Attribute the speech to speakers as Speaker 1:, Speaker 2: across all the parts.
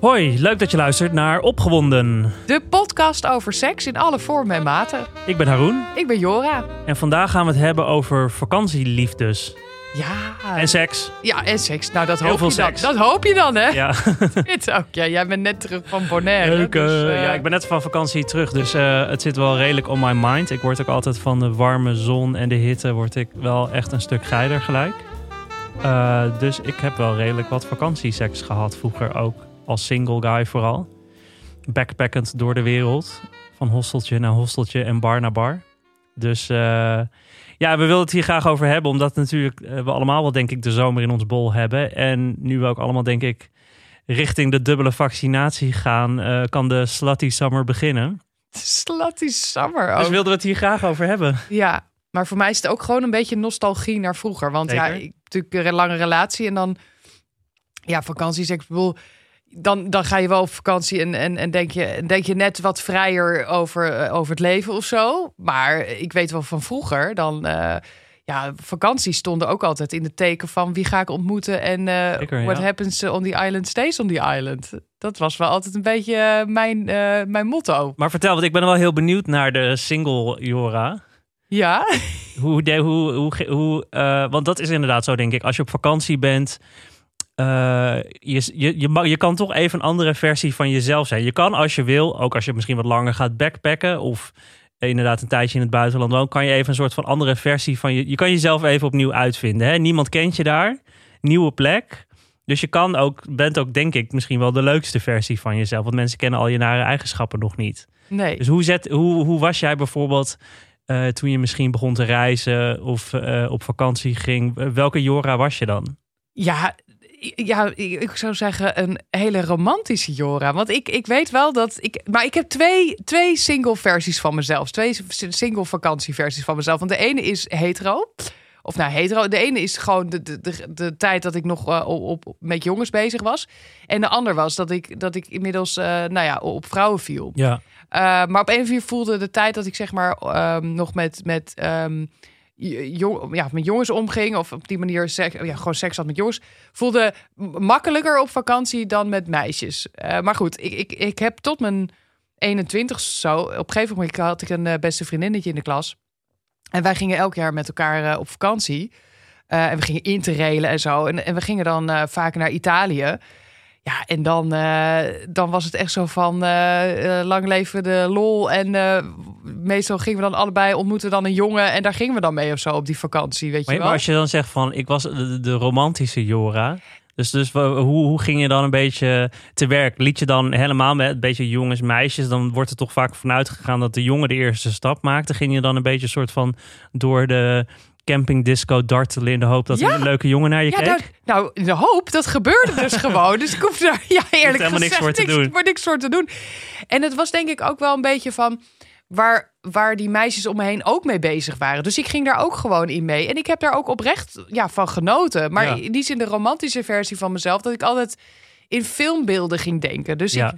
Speaker 1: Hoi, leuk dat je luistert naar Opgewonden.
Speaker 2: De podcast over seks in alle vormen en maten.
Speaker 1: Ik ben Haroon
Speaker 2: Ik ben Jora.
Speaker 1: en vandaag gaan we het hebben over vakantieliefdes
Speaker 2: Ja.
Speaker 1: en seks.
Speaker 2: Ja, en seks. Nou, dat
Speaker 1: Heel
Speaker 2: hoop
Speaker 1: veel
Speaker 2: je dan.
Speaker 1: seks.
Speaker 2: Dat hoop je dan, hè?
Speaker 1: Ja,
Speaker 2: Dit ook. Ja, jij bent net terug van Bonaire.
Speaker 1: leuk. eh,
Speaker 2: dus, eh,
Speaker 1: ja, ik ben net van vakantie terug, dus eh, het zit wel redelijk on my mind. Ik word ook altijd van de warme zon en de hitte word ik wel echt een stuk geiler gelijk. Eh, dus ik heb wel redelijk wat vakantieseks gehad vroeger ook. Als single guy vooral. Backpackend door de wereld. Van hosteltje naar hosteltje en bar naar bar. Dus eh, ja, we willen het hier graag over hebben. Omdat natuurlijk eh, we allemaal wel denk ik de zomer in ons bol hebben. En nu we ook allemaal denk ik richting de dubbele vaccinatie gaan... eh, kan de slutty summer beginnen.
Speaker 2: Slutty summer
Speaker 1: Dus
Speaker 2: ook.
Speaker 1: wilden we het hier graag over hebben.
Speaker 2: Ja, maar voor mij is het ook gewoon een beetje nostalgie naar vroeger. Want ja, ik natuurlijk een lange relatie en dan... Ja, vakantieseks. Ik bedoel, dan, dan ga je wel op vakantie en, en, en denk, je, denk je net wat vrijer over, eh, over het leven of zo. Maar ik weet wel van vroeger, dan... eh, ja, vakanties stonden ook altijd in het teken van wie ga ik ontmoeten en
Speaker 1: Zeker,
Speaker 2: what
Speaker 1: ja.
Speaker 2: happens on the island stays on the island. Dat was wel altijd een beetje mijn, mijn motto.
Speaker 1: Maar vertel, want ik ben wel heel benieuwd naar de single Jora.
Speaker 2: Ja,
Speaker 1: Hoe, de, hoe, hoe, hoe, want dat is inderdaad zo, denk ik. Als je op vakantie bent, eh, je, je, je, mag- je kan toch even een andere versie van jezelf zijn. Je kan als je wil, ook als je misschien wat langer gaat backpacken of inderdaad een tijdje in het buitenland woont, kan je even een soort van andere versie van je. Je kan jezelf even opnieuw uitvinden. Hè? Niemand kent je daar, nieuwe plek. Dus je kan ook, bent ook, denk ik, misschien wel de leukste versie van jezelf. Want mensen kennen al je nare eigenschappen nog niet.
Speaker 2: nee.
Speaker 1: Dus hoe, zet, hoe, hoe was jij bijvoorbeeld eh, toen je misschien begon te reizen of eh, op vakantie ging? Welke Jora was je dan?
Speaker 2: Ja, ja, ik zou zeggen een hele romantische Jora. Want ik, ik weet wel dat ik. Maar ik heb twee, twee single versies van mezelf. Twee single vakantieversies van mezelf. Want de ene is hetero. Of nou, hetero. De ene is gewoon de, de, de, de tijd dat ik nog eh, op, op, met jongens bezig was. En de ander was dat ik, dat ik inmiddels eh, nou ja, op vrouwen viel.
Speaker 1: Ja.
Speaker 2: Uh, maar op een of andere voelde de tijd dat ik zeg maar um, nog met, met, um, ja, met jongens omging. Of op die manier ja, gewoon seks had met jongens. Voelde makkelijker op vakantie dan met meisjes. Uh, maar goed, ik, ik, ik heb tot mijn 21 zo. Op een gegeven moment had ik een uh, beste vriendinnetje in de klas. En wij gingen elk jaar met elkaar uh, op vakantie. En we gingen interrailen en zo. En, en we gingen dan vaak naar Italië. Ja, en dan, uh, dan was het echt zo van uh, lang leven de lol. En uh, meestal gingen we dan allebei ontmoeten dan een jongen. En daar gingen we dan mee of zo op die vakantie, weet
Speaker 1: maar,
Speaker 2: je wel.
Speaker 1: Maar als je dan zegt van, ik was de, de romantische Jora. Dus, dus hoe, hoe ging je dan een beetje te werk? Liet je dan helemaal met een beetje jongens, meisjes? Dan wordt er toch vaak vanuit gegaan dat de jongen de eerste stap maakte. Ging je dan een beetje soort van door de camping disco dartelen in de hoop dat
Speaker 2: Ja.
Speaker 1: er een leuke jongen naar je
Speaker 2: Ja,
Speaker 1: keek?
Speaker 2: nou, in de hoop, dat gebeurde dus gewoon. Dus ik hoef daar ja, eerlijk
Speaker 1: helemaal niks
Speaker 2: gezegd
Speaker 1: voor te doen.
Speaker 2: voor niks voor te doen. En het was denk ik ook wel een beetje van waar, waar die meisjes om me heen ook mee bezig waren. Dus ik ging daar ook gewoon in mee. En ik heb daar ook oprecht ja, van genoten. Maar
Speaker 1: Ja.
Speaker 2: in die zin de romantische versie van mezelf... dat ik altijd in filmbeelden ging denken. Dus
Speaker 1: Ja.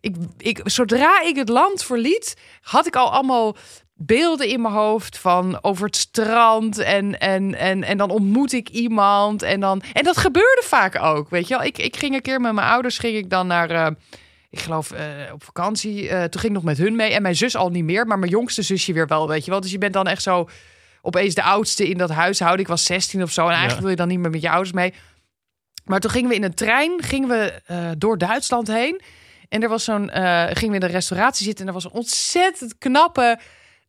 Speaker 2: ik, ik, ik, zodra ik het land verliet... had ik al allemaal beelden in mijn hoofd van over het strand en, en, en, en dan ontmoet ik iemand en dan en dat gebeurde vaak ook, weet je wel. Ik, ik ging een keer met mijn ouders ging ik dan naar, eh, ik geloof eh, op vakantie. Eh, toen ging ik nog met hun mee en mijn zus al niet meer, maar mijn jongste zusje weer wel, weet je wel. Dus je bent dan echt zo opeens de oudste in dat huishouden. Ik was 16 of zo en eigenlijk
Speaker 1: Ja.
Speaker 2: wil je dan niet meer met je ouders mee. Maar toen gingen we in een trein, gingen we door Duitsland heen. En er was zo'n, gingen we in de restauratie zitten en er was een ontzettend knappe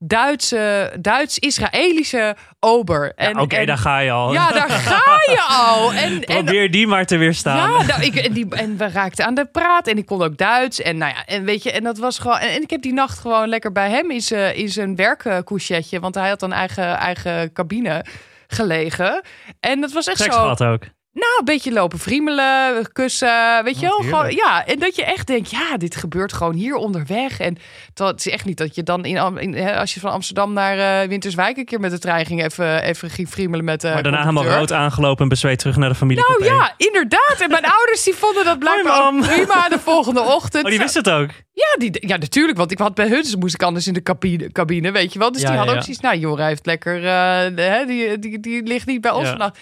Speaker 2: Duitse, Duits-Israëlische ober.
Speaker 1: Oké, daar ga je al.
Speaker 2: Ja, daar ga je al. En, en,
Speaker 1: Probeer die maar te weerstaan.
Speaker 2: ja, nou, ik, en, die, en we raakten aan de praat en ik kon ook Duits. En nou ja, en weet je, en dat was gewoon. En, ik heb die nacht gewoon lekker bij hem in zijn, in zijn werkcouchetje, want hij had een eigen, eigen cabine gelegen. En dat was echt zo.
Speaker 1: gehad ook.
Speaker 2: Nou, een beetje lopen friemelen, kussen, weet je
Speaker 1: Wat
Speaker 2: wel. Gewoon, ja, en dat je echt denkt, ja, dit gebeurt gewoon hier onderweg. En dat is echt niet dat je dan, in, in, als je van Amsterdam naar eh, Winterswijk een keer met de trein ging, even, even ging friemelen met de
Speaker 1: Maar daarna helemaal rood aangelopen en bezweet terug naar de familie.
Speaker 2: Nou ja, inderdaad. En mijn ouders die vonden dat blijkbaar prima de volgende ochtend.
Speaker 1: Oh, die wist het ook.
Speaker 2: Ja, die, ja, natuurlijk. Want ik had bij hun, dus moest ik anders in de cabine, cabine weet je wel. Dus
Speaker 1: Ja,
Speaker 2: die hadden ook zoiets. Nou, Jora heeft lekker, eh, hè, die, die, die ligt niet bij ons
Speaker 1: Ja.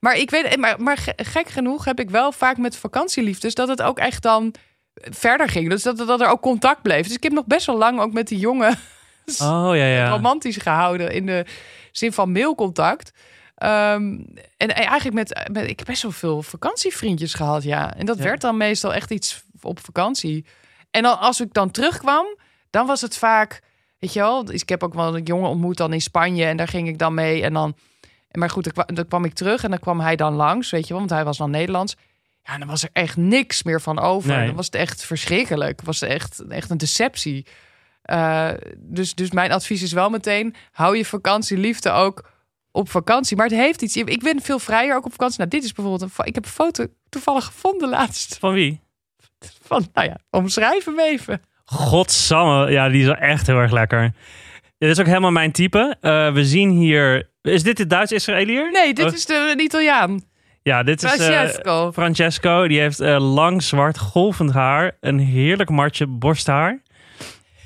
Speaker 2: Maar ik weet, maar, maar ge- gek genoeg heb ik wel vaak met vakantieliefdes dat het ook echt dan verder ging. Dus dat, dat er ook contact bleef. Dus ik heb nog best wel lang ook met die jongen
Speaker 1: Oh ja, ja.
Speaker 2: romantisch gehouden. In de zin van mailcontact. Ehm, en eigenlijk met, met... Ik heb best wel veel vakantievriendjes gehad, ja. En dat
Speaker 1: Ja.
Speaker 2: werd dan meestal echt iets op vakantie. En dan, als ik dan terugkwam, dan was het vaak... Weet je wel, ik heb ook wel een jongen ontmoet dan in Spanje. En daar ging ik dan mee. En dan... Maar goed, dan kwa- dan kwam ik terug en dan kwam hij dan langs, weet je wel. Want hij was dan Nederlands. Ja, dan was er echt niks meer van over.
Speaker 1: Nee.
Speaker 2: Dan was het echt verschrikkelijk. Was het echt, echt een deceptie. Eh, dus, dus mijn advies is wel meteen: hou je vakantieliefde ook op vakantie. Maar het heeft iets. Ik ben veel vrijer ook op vakantie. Nou, dit is bijvoorbeeld een. Ik heb een foto toevallig gevonden laatst.
Speaker 1: Van wie?
Speaker 2: Van, nou ja, omschrijf hem even.
Speaker 1: Godsamme, ja, die is wel echt heel erg lekker. Dit is ook helemaal mijn type. Eh, we zien hier... Is dit de Duits-Israëliër?
Speaker 2: Nee, dit
Speaker 1: Oh.
Speaker 2: is de, de Italiaan.
Speaker 1: Ja, dit is... eh,
Speaker 2: Francesco.
Speaker 1: Francesco, die heeft eh, lang zwart golvend haar, een heerlijk matje borsthaar,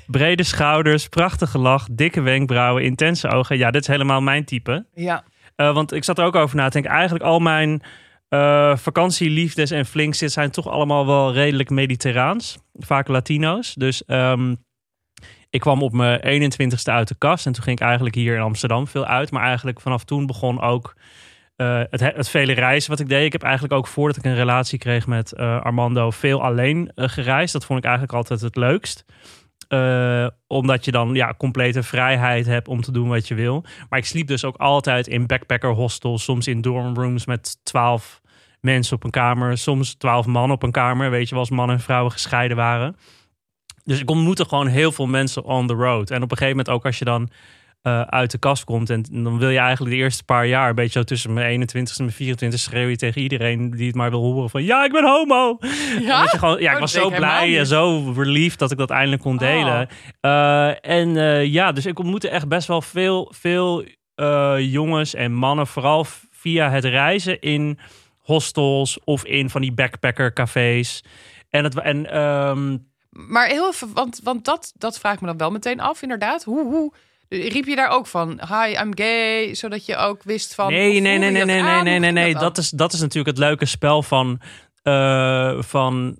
Speaker 1: brede schouders, prachtige lach, dikke wenkbrauwen, intense ogen. Ja, dit is helemaal mijn type.
Speaker 2: ja.
Speaker 1: Want ik zat er ook over na te denken. Eigenlijk al mijn vakantieliefdes en flinks zijn toch allemaal wel redelijk mediterraans. Vaak Latino's. Dus ehm, ik kwam op mijn 21ste uit de kast. En toen ging ik eigenlijk hier in Amsterdam veel uit. Maar eigenlijk vanaf toen begon ook eh, het, het vele reizen wat ik deed. Ik heb eigenlijk ook voordat ik een relatie kreeg met eh, Armando veel alleen eh, gereisd. Dat vond ik eigenlijk altijd het leukst. Omdat je dan ja, complete vrijheid hebt om te doen wat je wil. Maar ik sliep dus ook altijd in backpacker hostels. Soms in dormrooms met twaalf mensen op een kamer. Soms twaalf man op een kamer. Weet je als mannen en vrouwen gescheiden waren. Dus ik ontmoette gewoon heel veel mensen on the road. En op een gegeven moment ook als je dan eh, uit de kast komt. En dan wil je eigenlijk de eerste paar jaar, een beetje zo tussen mijn 21 en mijn 24, schreeuw je tegen iedereen die het maar wil horen van ja, ik ben homo.
Speaker 2: Ja?
Speaker 1: Je gewoon, ja,
Speaker 2: Oh,
Speaker 1: ik was
Speaker 2: dat
Speaker 1: zo
Speaker 2: ik
Speaker 1: blij en zo relieved dat ik dat eindelijk kon delen. Eh, en eh, ja, dus ik ontmoette echt best wel veel, veel jongens en mannen, vooral via het reizen in hostels of in van die backpacker cafés. En, het, en ehm,
Speaker 2: Maar heel even, want, want dat, dat vraag ik me dan wel meteen af, inderdaad. Hoe, hoe riep je daar ook van? Hi, I'm gay, zodat je ook wist van.
Speaker 1: nee, nee, nee, nee, nee, nee, nee, nee. Dat is, dat is natuurlijk het leuke spel van, eh, van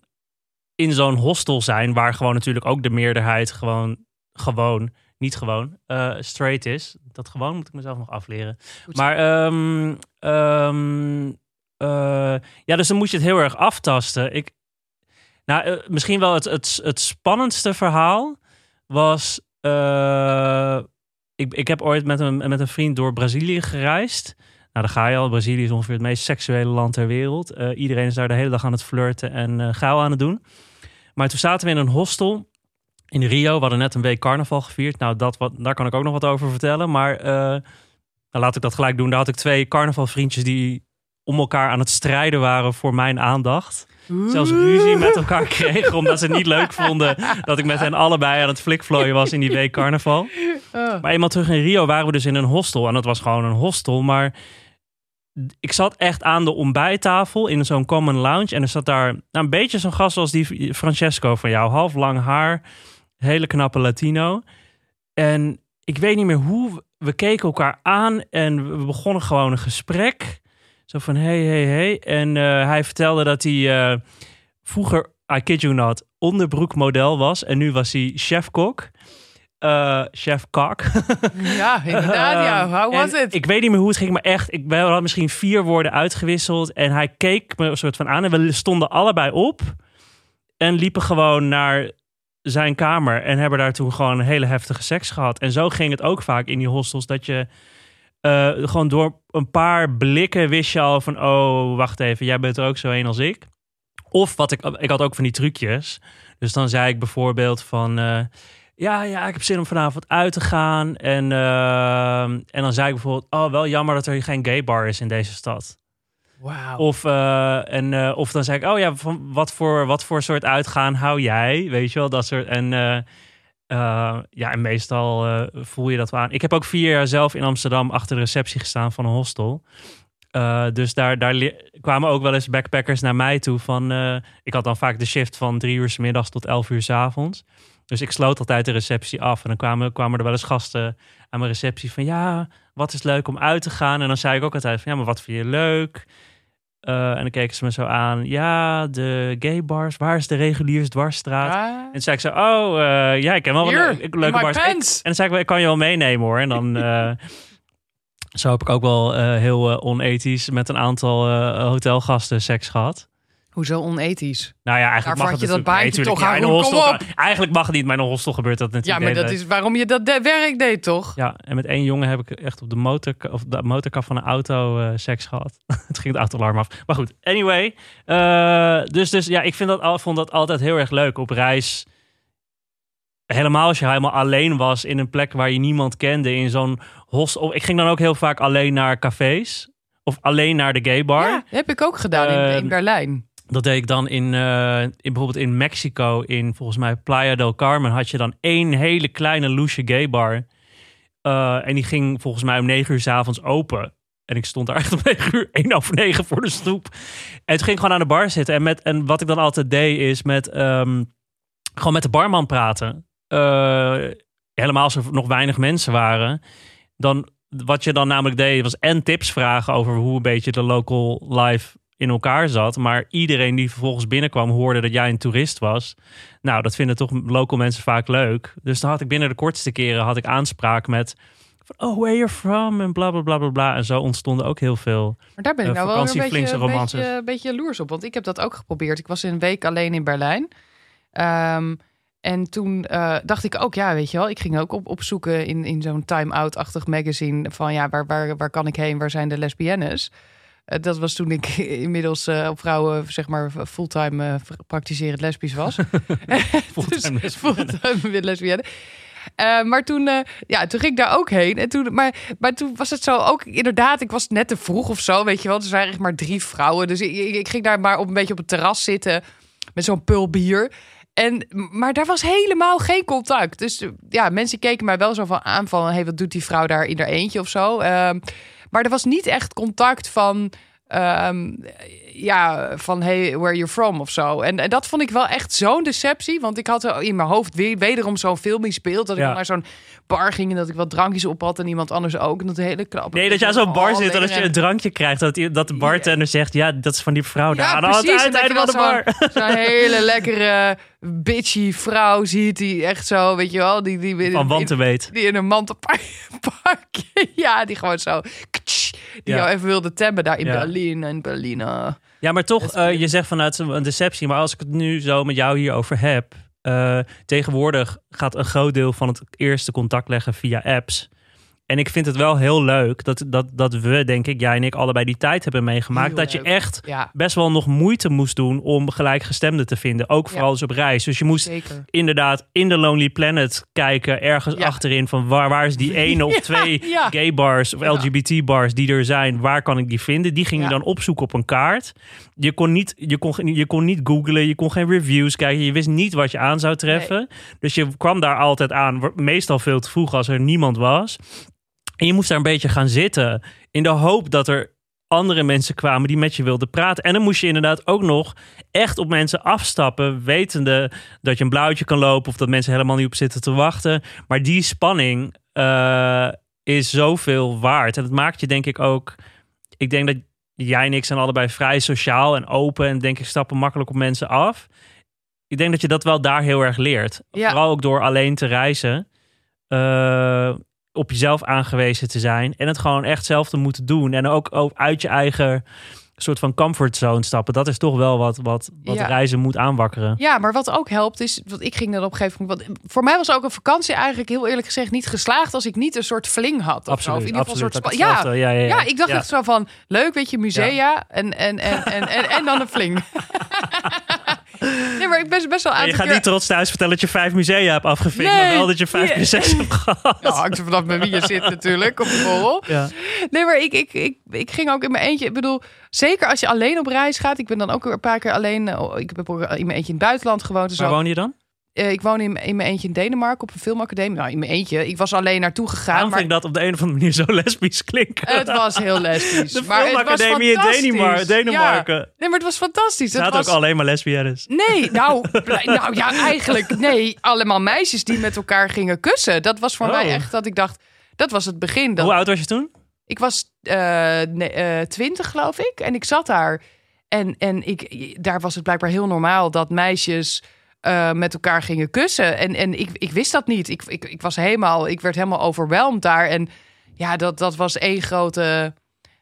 Speaker 1: in zo'n hostel zijn, waar gewoon natuurlijk ook de meerderheid gewoon, gewoon, niet gewoon, eh, straight is. Dat gewoon moet ik mezelf nog afleren.
Speaker 2: Goed.
Speaker 1: Maar ehm, ehm, eh, ja, dus dan moet je het heel erg aftasten. Ik, nou, eh, misschien wel het, het, het spannendste verhaal was. eh, ik, ik heb ooit met een, met een vriend door Brazilië gereisd. Nou, daar ga je al. Brazilië is ongeveer het meest seksuele land ter wereld. Eh, iedereen is daar de hele dag aan het flirten en eh gauw aan het doen. Maar toen zaten we in een hostel in Rio. We hadden net een week carnaval gevierd. Nou, dat wat, daar kan ik ook nog wat over vertellen. Maar nou, laat ik dat gelijk doen. Daar had ik twee carnavalvriendjes die om elkaar aan het strijden waren voor mijn aandacht. Zelfs ruzie met elkaar kregen omdat ze het niet leuk vonden dat ik met hen allebei aan het flikvlooien was in die week carnaval.
Speaker 2: Oh.
Speaker 1: Maar eenmaal terug in Rio waren we dus in een hostel. En dat was gewoon een hostel. Maar ik zat echt aan de ontbijttafel in zo'n common lounge. En er zat daar nou, een beetje zo'n gast als die Francesco van jou. Half lang haar, hele knappe Latino. En ik weet niet meer hoe. We keken elkaar aan en we begonnen gewoon een gesprek. Zo van hey, hey, hey. En eh, hij vertelde dat hij eh, vroeger, I kid you not, onderbroekmodel was. En nu was hij chefkok. Eh chef kok.
Speaker 2: Ja, inderdaad. ja. How
Speaker 1: En
Speaker 2: was it?
Speaker 1: Ik weet niet meer hoe het ging, maar echt, ik we hadden misschien vier woorden uitgewisseld. En hij keek me een soort van aan. En we stonden allebei op. En liepen gewoon naar zijn kamer. En hebben daar toen gewoon een hele heftige seks gehad. En zo ging het ook vaak in die hostels. Dat je eh, gewoon door een paar blikken wist je al van... Oh, wacht even, jij bent er ook zo een als ik. Of wat ik, ik had ook van die trucjes. Dus dan zei ik bijvoorbeeld van... eh, ja, ja, ik heb zin om vanavond uit te gaan. En, eh, en dan zei ik bijvoorbeeld... Oh, wel jammer dat er geen gay bar is in deze stad.
Speaker 2: Wauw.
Speaker 1: Of, en, of dan zei ik, oh ja, van wat, voor, wat voor soort uitgaan hou jij? Weet je wel, dat soort. En eh, eh, ja, en meestal eh, voel je dat wel aan. Ik heb ook vier jaar zelf in Amsterdam achter de receptie gestaan van een hostel. Eh, dus daar, daar kwamen ook wel eens backpackers naar mij toe. Van, ik had dan vaak de shift van drie uur s middags tot elf uur s avonds. Dus ik sloot altijd de receptie af. En dan kwamen, kwamen er wel eens gasten aan mijn receptie van... ja, wat is leuk om uit te gaan? En dan zei ik ook altijd van... ja, maar wat vind je leuk? Eh, en dan keken ze me zo aan. Ja, de gay bars. Waar is de reguliers dwarsstraat?
Speaker 2: Ah.
Speaker 1: En toen zei ik zo, oh, eh, ja, ik ken wel wat
Speaker 2: Hier,
Speaker 1: leuke, bars. Ik- en dan zei ik, ik kan je wel meenemen hoor. En dan, eh, zo heb ik ook wel heel onethisch met een aantal hotelgasten seks gehad.
Speaker 2: Hoezo onethisch?
Speaker 1: Nou ja, eigenlijk
Speaker 2: Daarvoor
Speaker 1: mag het
Speaker 2: je dat baantje
Speaker 1: nee,
Speaker 2: toch
Speaker 1: ja, Eigenlijk mag het niet, maar in een hostel gebeurt dat
Speaker 2: Ja,
Speaker 1: natuurlijk.
Speaker 2: maar
Speaker 1: de
Speaker 2: dat is waarom je dat de- werk deed, toch?
Speaker 1: ja, en met één jongen heb ik echt op de, motor, of de motorkap van een auto eh, seks gehad. Het ging het autoalarm af. Maar goed, anyway. eh, dus, dus ja, ik vind dat, vond dat altijd heel erg leuk op reis. Helemaal als je helemaal alleen was in een plek waar je niemand kende. In zo'n hostel. Ik ging dan ook heel vaak alleen naar cafés. Of alleen naar de gay bar.
Speaker 2: Ja, heb ik ook gedaan in, in
Speaker 1: Ehm,
Speaker 2: Berlijn.
Speaker 1: Dat deed ik dan in, eh, in bijvoorbeeld in Mexico, in volgens mij Playa del Carmen, had je dan één hele kleine loesje gay bar. Eh, en die ging volgens mij om negen uur s avonds open. En ik stond daar echt om negen uur, één over negen voor de stoep. En toen ging ik gewoon aan de bar zitten. En, met, en wat ik dan altijd deed, is met, ehm, gewoon met de barman praten. Eh, helemaal als er nog weinig mensen waren. Dan, wat je dan namelijk deed, was en tips vragen over hoe een beetje de local life in elkaar zat. Maar iedereen die vervolgens binnenkwam hoorde dat jij een toerist was. Nou, dat vinden toch local mensen vaak leuk. Dus dan had ik binnen de kortste keren had ik aanspraak met... van, Oh, where you're from? En bla, bla, bla, bla, bla. En zo ontstonden ook heel veel.
Speaker 2: Maar daar ben ik
Speaker 1: eh,
Speaker 2: nou wel een beetje, beetje, een beetje jaloers op. Want ik heb dat ook geprobeerd. Ik was een week alleen in Berlijn. Ehm, en toen eh, dacht ik ook, ja, weet je wel, ik ging ook op, opzoeken in, in zo'n time-out-achtig magazine van ja, waar, waar, waar kan ik heen? Waar zijn de lesbiennes? Eh, dat was toen ik inmiddels eh, op vrouwen, zeg maar, fulltime eh, praktiserend lesbisch was.
Speaker 1: Fulltime
Speaker 2: dus, fulltime lesbienne. Eh, maar toen, ja, toen ging ik daar ook heen. En toen, maar, maar toen was het zo ook inderdaad, ik was net te vroeg of zo, weet je wel. Er waren echt maar drie vrouwen. Dus ik, ik, ik ging daar maar op een beetje op het terras zitten met zo'n pul bier. En, maar daar was helemaal geen contact. Dus ja, mensen keken mij wel zo van aan van... hey, wat doet die vrouw daar in haar eentje of zo? Ehm, maar er was niet echt contact van... ehm, ja, van hey, where you from of zo. En, en dat vond ik wel echt zo'n deceptie. Want ik had er in mijn hoofd weer, wederom zo'n film speelt. Dat ik
Speaker 1: Ja.
Speaker 2: naar zo'n bar ging en dat ik wat drankjes op had... en iemand anders ook. En dat hele knap.
Speaker 1: Nee, dat aan zo'n bar
Speaker 2: Oh,
Speaker 1: zit en dat je een drankje krijgt. Dat, die- dat de bartender zegt, ja, dat is van die vrouw daar.
Speaker 2: Ja,
Speaker 1: aan
Speaker 2: precies. En dat
Speaker 1: uiteinde
Speaker 2: je
Speaker 1: van de bar.
Speaker 2: zo'n- hele lekkere bitchy vrouw ziet die echt zo, weet je wel, die die
Speaker 1: Van wanten weet.
Speaker 2: die in een mantelparkje, ja, die gewoon zo, ktsch, die jou even wilde temmen daar in. Berlijn en Berlijn. eh.
Speaker 1: Ja, maar toch, eh, je zegt vanuit een deceptie. Maar als ik het nu zo met jou hierover heb. eh, tegenwoordig gaat een groot deel van het eerste contact leggen via apps. En ik vind het wel heel leuk dat, dat, dat we, denk ik, jij en ik allebei die tijd hebben meegemaakt.
Speaker 2: Heel
Speaker 1: dat je echt
Speaker 2: Ja,
Speaker 1: best wel nog moeite moest doen om gelijkgestemden te vinden. Ook vooral eens op reis. Dus je moest
Speaker 2: zeker.
Speaker 1: inderdaad in de Lonely Planet kijken, ergens achterin van waar, waar is die ene of twee gay bars of. LGBT bars die er zijn, waar kan ik die vinden? Die ging je dan opzoeken op een kaart. Je kon niet, je kon, je kon niet googlen, je kon geen reviews kijken, je wist niet wat je aan zou treffen. Dus je kwam daar altijd aan, meestal veel te vroeg als er niemand was. En je moest daar een beetje gaan zitten in de hoop dat er andere mensen kwamen die met je wilden praten. En dan moest je inderdaad ook nog echt op mensen afstappen, wetende dat je een blauwtje kan lopen of dat mensen helemaal niet op zitten te wachten. Maar die spanning eh, is zoveel waard. En het maakt je denk ik ook. Ik denk dat jij en ik zijn allebei vrij sociaal en open en denk ik stappen makkelijk op mensen af. Ik denk dat je dat wel daar heel erg leert.
Speaker 2: Ja.
Speaker 1: Vooral ook door alleen te reizen. eh, op jezelf aangewezen te zijn. En het gewoon echt zelf te moeten doen. En ook, ook uit je eigen soort van comfortzone stappen. Dat is toch wel wat, wat, wat
Speaker 2: Ja.
Speaker 1: reizen moet aanwakkeren.
Speaker 2: Ja, maar wat ook helpt is, want ik ging dan op een gegeven moment, want voor mij was ook een vakantie eigenlijk heel eerlijk gezegd niet geslaagd als ik niet een soort fling had. Of zo. Of
Speaker 1: Absoluut,
Speaker 2: in ieder geval een
Speaker 1: absoluut.
Speaker 2: soort spa-
Speaker 1: ik
Speaker 2: ja,
Speaker 1: ja, ja,
Speaker 2: ik dacht echt zo van, leuk, weet je, musea en, en, en, en, en, en dan een fling. nee, maar ik ben best wel aan
Speaker 1: je gaat niet trots thuis vertellen dat je vijf musea hebt afgevinkt,
Speaker 2: Nee,
Speaker 1: maar wel dat je vijf keer seks hebt gehad.
Speaker 2: Ja, hangt er vanaf met wie je zit natuurlijk, op de borrel.
Speaker 1: Ja.
Speaker 2: Nee, maar ik, ik, ik, ik ging ook in mijn eentje. Ik bedoel, zeker als je alleen op reis gaat. Ik ben dan ook een paar keer alleen. eh, Ik heb ook in mijn eentje in het buitenland gewoond. en
Speaker 1: Waar woon je dan?
Speaker 2: Eh, ik woon in, in mijn eentje in Denemarken op een filmacademie. Nou, in mijn eentje. Ik was alleen naartoe gegaan.
Speaker 1: Waarom
Speaker 2: maar
Speaker 1: vind ik dat op de een of andere manier zo lesbisch klinken?
Speaker 2: het was heel lesbisch.
Speaker 1: de
Speaker 2: maar het was
Speaker 1: filmacademie in
Speaker 2: fantastisch.
Speaker 1: Denemar- Denemarken.
Speaker 2: Ja. Nee, maar het was fantastisch. Het
Speaker 1: zaten
Speaker 2: was...
Speaker 1: ook alleen maar lesbiennes.
Speaker 2: Nee, nou, nou ja, eigenlijk nee. Allemaal meisjes die met elkaar gingen kussen. Dat was voor
Speaker 1: Oh.
Speaker 2: mij echt dat ik dacht, dat was het begin. Dat,
Speaker 1: Hoe oud was je toen?
Speaker 2: Ik was eh, nee, eh, 20, geloof ik. En ik zat daar En, en ik, daar was het blijkbaar heel normaal dat meisjes eh, met elkaar gingen kussen. En, en ik, ik wist dat niet. Ik, ik, ik was helemaal, ik werd helemaal overweldigd daar. En ja, dat, dat was één grote.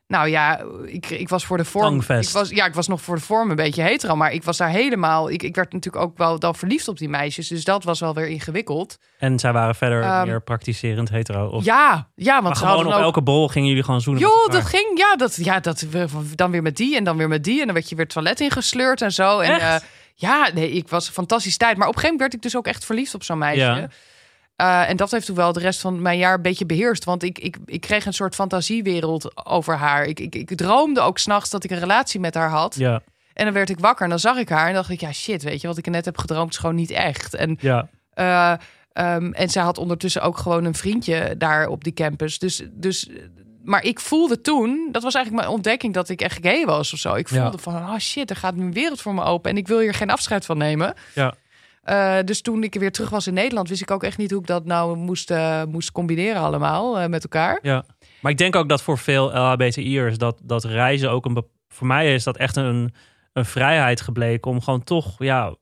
Speaker 2: Nou ja, ik, ik was voor de vorm.
Speaker 1: Tangfest.
Speaker 2: Ik was, ja, ik was nog voor de vorm een beetje hetero. Maar ik was daar helemaal. Ik, ik werd natuurlijk ook wel dan verliefd op die meisjes. Dus dat was wel weer ingewikkeld.
Speaker 1: En zij waren verder
Speaker 2: Ehm,
Speaker 1: meer praktiserend hetero? Of,
Speaker 2: Ja, ja, want ze
Speaker 1: gewoon op
Speaker 2: ook.
Speaker 1: elke bol gingen jullie gewoon zoenen
Speaker 2: Joh, dat ging. Ja, dat, ja, dat dan weer met die en dan weer met die. En dan werd je weer het toilet ingesleurd en zo. En
Speaker 1: Echt?
Speaker 2: eh, ja, nee, ik was een fantastische tijd. Maar op een gegeven moment werd ik dus ook echt verliefd op zo'n meisje.
Speaker 1: Ja.
Speaker 2: Eh, en dat heeft toen wel de rest van mijn jaar een beetje beheerst. Want ik, ik, ik kreeg een soort fantasiewereld over haar. Ik, ik, ik droomde ook s'nachts dat ik een relatie met haar had.
Speaker 1: Ja,
Speaker 2: En dan werd ik wakker en dan zag ik haar. En dacht ik, ja shit, weet je, wat ik net heb gedroomd is gewoon niet echt. En
Speaker 1: ja.
Speaker 2: eh, ehm, en zij had ondertussen ook gewoon een vriendje daar op die campus. Dus, dus, maar ik voelde toen, dat was eigenlijk mijn ontdekking dat ik echt gay was of zo. Ik voelde
Speaker 1: Ja.
Speaker 2: van, oh shit, er gaat een wereld voor me open en ik wil hier geen afscheid van nemen.
Speaker 1: Ja.
Speaker 2: Eh, dus toen ik weer terug was in Nederland, wist ik ook echt niet hoe ik dat nou moest, eh, moest combineren allemaal eh, met elkaar.
Speaker 1: Ja, maar ik denk ook dat voor veel LHBTI'ers dat, dat reizen ook een... Voor mij is dat echt een, een vrijheid gebleken om gewoon toch, ja...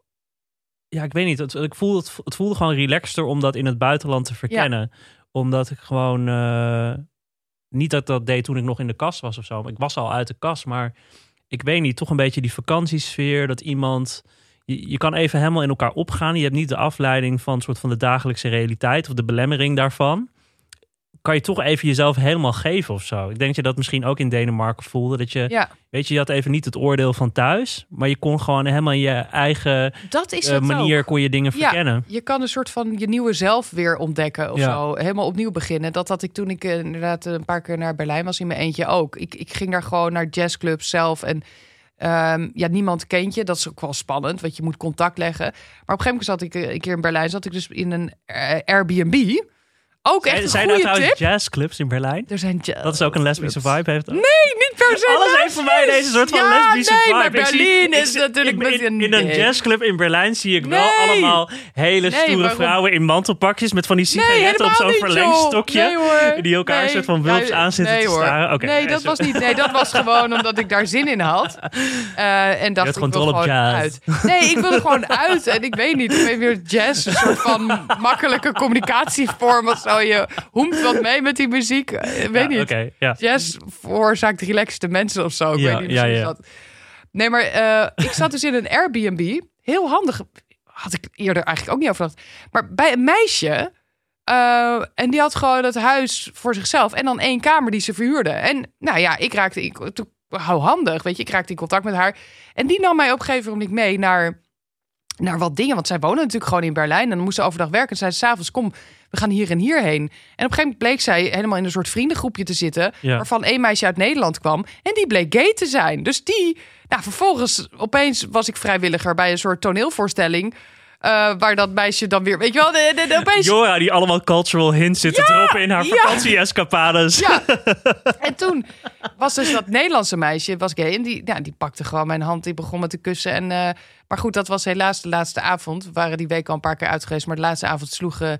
Speaker 1: Ja, ik weet niet. Het, ik voel, het, het voelde gewoon relaxter om dat in het buitenland te verkennen. Omdat ik gewoon... niet dat dat deed toen ik nog in de kast was of zo. Ik was al uit de kast, maar ik weet niet. Toch een beetje die vakantiesfeer. Dat iemand... Je, je kan even helemaal in elkaar opgaan. Je hebt niet de afleiding van, soort van de dagelijkse realiteit... of de belemmering daarvan kan je toch even jezelf helemaal geven of zo. Ik denk dat je dat misschien ook in Denemarken voelde. Dat je,
Speaker 2: Ja,
Speaker 1: weet je, je had even niet het oordeel van thuis. Maar je kon gewoon helemaal in je eigen
Speaker 2: dat is
Speaker 1: eh,
Speaker 2: het
Speaker 1: manier
Speaker 2: ook.
Speaker 1: kon je dingen
Speaker 2: Ja.
Speaker 1: verkennen.
Speaker 2: Je kan een soort van je nieuwe zelf weer ontdekken of
Speaker 1: Ja.
Speaker 2: zo. Helemaal opnieuw beginnen. Dat had ik toen ik eh, inderdaad een paar keer naar Berlijn was in mijn eentje ook. Ik, ik ging daar gewoon naar jazzclubs zelf en ehm, ja, niemand kent je. Dat is ook wel spannend, want je moet contact leggen. Maar op een gegeven moment zat ik eh, een keer in Berlijn, zat ik dus in een eh, Airbnb. Ook echt
Speaker 1: Zijn,
Speaker 2: een
Speaker 1: zijn er
Speaker 2: tip.
Speaker 1: jazzclubs in Berlijn?
Speaker 2: Er zijn jazz
Speaker 1: Dat is ook een lesbische
Speaker 2: clubs.
Speaker 1: vibe heeft. dat?
Speaker 2: Nee, niet per se.
Speaker 1: Alles heeft voor mij deze soort van
Speaker 2: ja,
Speaker 1: lesbische
Speaker 2: nee,
Speaker 1: vibe.
Speaker 2: maar
Speaker 1: Ik zie-
Speaker 2: Berlin
Speaker 1: ik
Speaker 2: is
Speaker 1: zie-
Speaker 2: natuurlijk
Speaker 1: in,
Speaker 2: een
Speaker 1: in een
Speaker 2: nee.
Speaker 1: jazzclub in Berlijn zie ik wel
Speaker 2: Nee.
Speaker 1: allemaal hele
Speaker 2: Nee,
Speaker 1: stoere
Speaker 2: waarom?
Speaker 1: vrouwen in mantelpakjes met van die
Speaker 2: Nee,
Speaker 1: sigaretten op zo'n verlengstokje.
Speaker 2: joh. Nee, hoor.
Speaker 1: die elkaar een soort van wulps
Speaker 2: Ja,
Speaker 1: aan zitten
Speaker 2: nee,
Speaker 1: te
Speaker 2: hoor.
Speaker 1: staren. Oké,
Speaker 2: nee, dat was niet. Nee, dat was gewoon omdat ik daar zin in had. Eh, en dacht ik
Speaker 1: gewoon
Speaker 2: wil
Speaker 1: dol op
Speaker 2: gewoon
Speaker 1: jazz.
Speaker 2: uit. Nee, ik wilde gewoon uit. En ik weet niet, ik weet weer jazz, een soort van makkelijke communicatievorm of Je hoemt wat mee met die muziek. Eh, Ik weet
Speaker 1: Ja,
Speaker 2: niet.
Speaker 1: Oké, ja.
Speaker 2: Jazz veroorzaakt relaxte mensen of zo. Ik
Speaker 1: Ja,
Speaker 2: weet niet
Speaker 1: ja,
Speaker 2: precies
Speaker 1: ja.
Speaker 2: wat. Nee, maar eh, ik zat dus in een Airbnb. Heel handig. Had ik eerder eigenlijk ook niet over gedacht. Maar bij een meisje. eh, en die had gewoon het huis voor zichzelf. En dan één kamer die ze verhuurde. En nou ja, ik raakte... Ik, hou handig, weet je. Ik raakte in contact met haar. En die nam mij op een gegeven moment mee naar, naar wat dingen. Want zij wonen natuurlijk gewoon in Berlijn. En dan moest ze overdag werken. En zei ze s'avonds, kom, we gaan hier en hier heen. En op een gegeven moment bleek zij helemaal in een soort vriendengroepje te zitten.
Speaker 1: Ja.
Speaker 2: Waarvan één meisje uit Nederland kwam. En die bleek gay te zijn. Dus die, nou vervolgens opeens was ik vrijwilliger bij een soort toneelvoorstelling. eh, waar dat meisje dan weer, weet je wel, de, de, de- opeens
Speaker 1: Jora die allemaal cultural hints zit te droppen in haar
Speaker 2: ja.
Speaker 1: vakantie-escapades.
Speaker 2: Ja. En toen was dus dat Nederlandse meisje, was gay. En die, ja, die pakte gewoon mijn hand, die begon me te kussen. En, eh, maar goed, dat was helaas de laatste avond. We waren die week al een paar keer uit geweest. Maar de laatste avond sloeg, eh,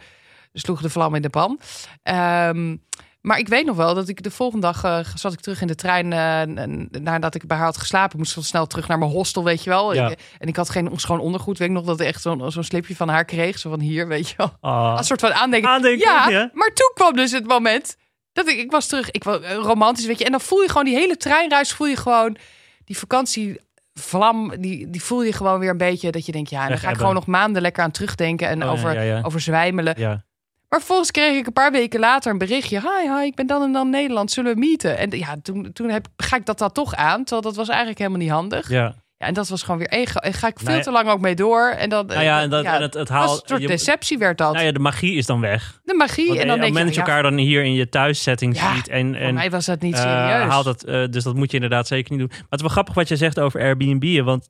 Speaker 2: sloeg de vlam in de pan. Ehm, maar ik weet nog wel dat ik de volgende dag eh, zat ik terug in de trein. eh, n- nadat ik bij haar had geslapen, moest ik snel terug naar mijn hostel, weet je wel.
Speaker 1: Ja.
Speaker 2: Ik- en ik had geen schoon ondergoed. Weet ik nog dat ik echt zo'n zo'n slipje van haar kreeg. Zo van hier, weet je wel.
Speaker 1: Ah.
Speaker 2: Als soort van aandenken.
Speaker 1: Aandenken,
Speaker 2: ja,
Speaker 1: ja.
Speaker 2: maar toen kwam dus het moment dat ik, ik was terug. Ik was eh, romantisch, weet je. En dan voel je gewoon die hele treinreis, voel je gewoon die vakantievlam, die, die voel je gewoon weer een beetje. Dat je denkt, ja, dan ga ik gewoon nog maanden lekker aan terugdenken en
Speaker 1: Oh,
Speaker 2: over,
Speaker 1: ja, ja.
Speaker 2: over zwijmelen.
Speaker 1: Ja.
Speaker 2: Maar vervolgens kreeg ik een paar weken later een berichtje. Hi, hi, ik ben dan en dan Nederland. Zullen we meeten? En ja, toen, toen heb, ga ik dat dat toch aan. Terwijl dat was eigenlijk helemaal niet handig. Ja,
Speaker 1: ja.
Speaker 2: en dat was gewoon weer één. En ga ik veel
Speaker 1: Nou ja.
Speaker 2: te lang ook mee door. En dan,
Speaker 1: Nou ja, en dat,
Speaker 2: ja,
Speaker 1: en het, het haalt...
Speaker 2: een soort deceptie werd dat.
Speaker 1: nou ja, de magie is dan weg.
Speaker 2: de magie.
Speaker 1: Want,
Speaker 2: en dan
Speaker 1: eh,
Speaker 2: denk je,
Speaker 1: je elkaar dan hier in je thuissetting ziet. En,
Speaker 2: voor
Speaker 1: en
Speaker 2: mij was dat niet
Speaker 1: eh,
Speaker 2: serieus.
Speaker 1: haalt dat, eh, dus dat moet je inderdaad zeker niet doen. Maar het is wel grappig wat je zegt over Airbnb. Want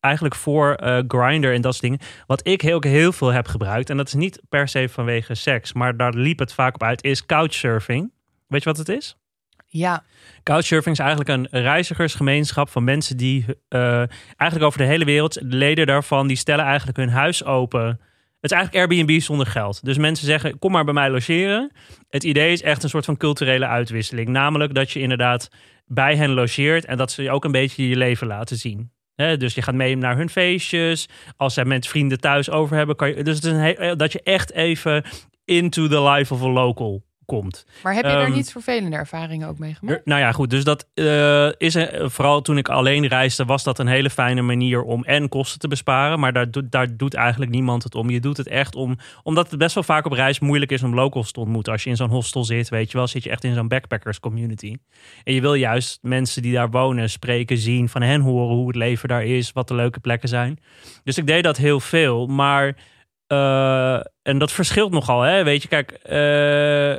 Speaker 1: eigenlijk voor eh Grinder en dat soort dingen. Wat ik heel, heel veel heb gebruikt. En dat is niet per se vanwege seks. Maar daar liep het vaak op uit. Is couchsurfing. Weet je wat het is?
Speaker 2: Ja,
Speaker 1: Couchsurfing is eigenlijk een reizigersgemeenschap van mensen die eh, eigenlijk over de hele wereld, de leden daarvan, die stellen eigenlijk hun huis open. Het is eigenlijk Airbnb zonder geld. Dus mensen zeggen, kom maar bij mij logeren. Het idee is echt een soort van culturele uitwisseling. Namelijk dat je inderdaad bij hen logeert en dat ze je ook een beetje je leven laten zien. Dus je gaat mee naar hun feestjes. Als zij met vrienden thuis over hebben, kan je. Dus het is een dat je echt even into the life of a local komt.
Speaker 2: Maar heb je daar
Speaker 1: Ehm,
Speaker 2: niet vervelende ervaringen ook mee gemaakt?
Speaker 1: Er- Nou ja, goed. Dus dat eh, is een- vooral toen ik alleen reisde, was dat een hele fijne manier om en kosten te besparen. Maar daar, doet- daar doet eigenlijk niemand het om. Je doet het echt om, omdat het best wel vaak op reis moeilijk is om locals te ontmoeten. Als je in zo'n hostel zit, weet je wel, zit je echt in zo'n backpackers community. En je wil juist mensen die daar wonen spreken, zien, van hen horen hoe het leven daar is, wat de leuke plekken zijn. Dus ik deed dat heel veel, maar eh, en dat verschilt nogal, hè? Weet je, kijk. eh,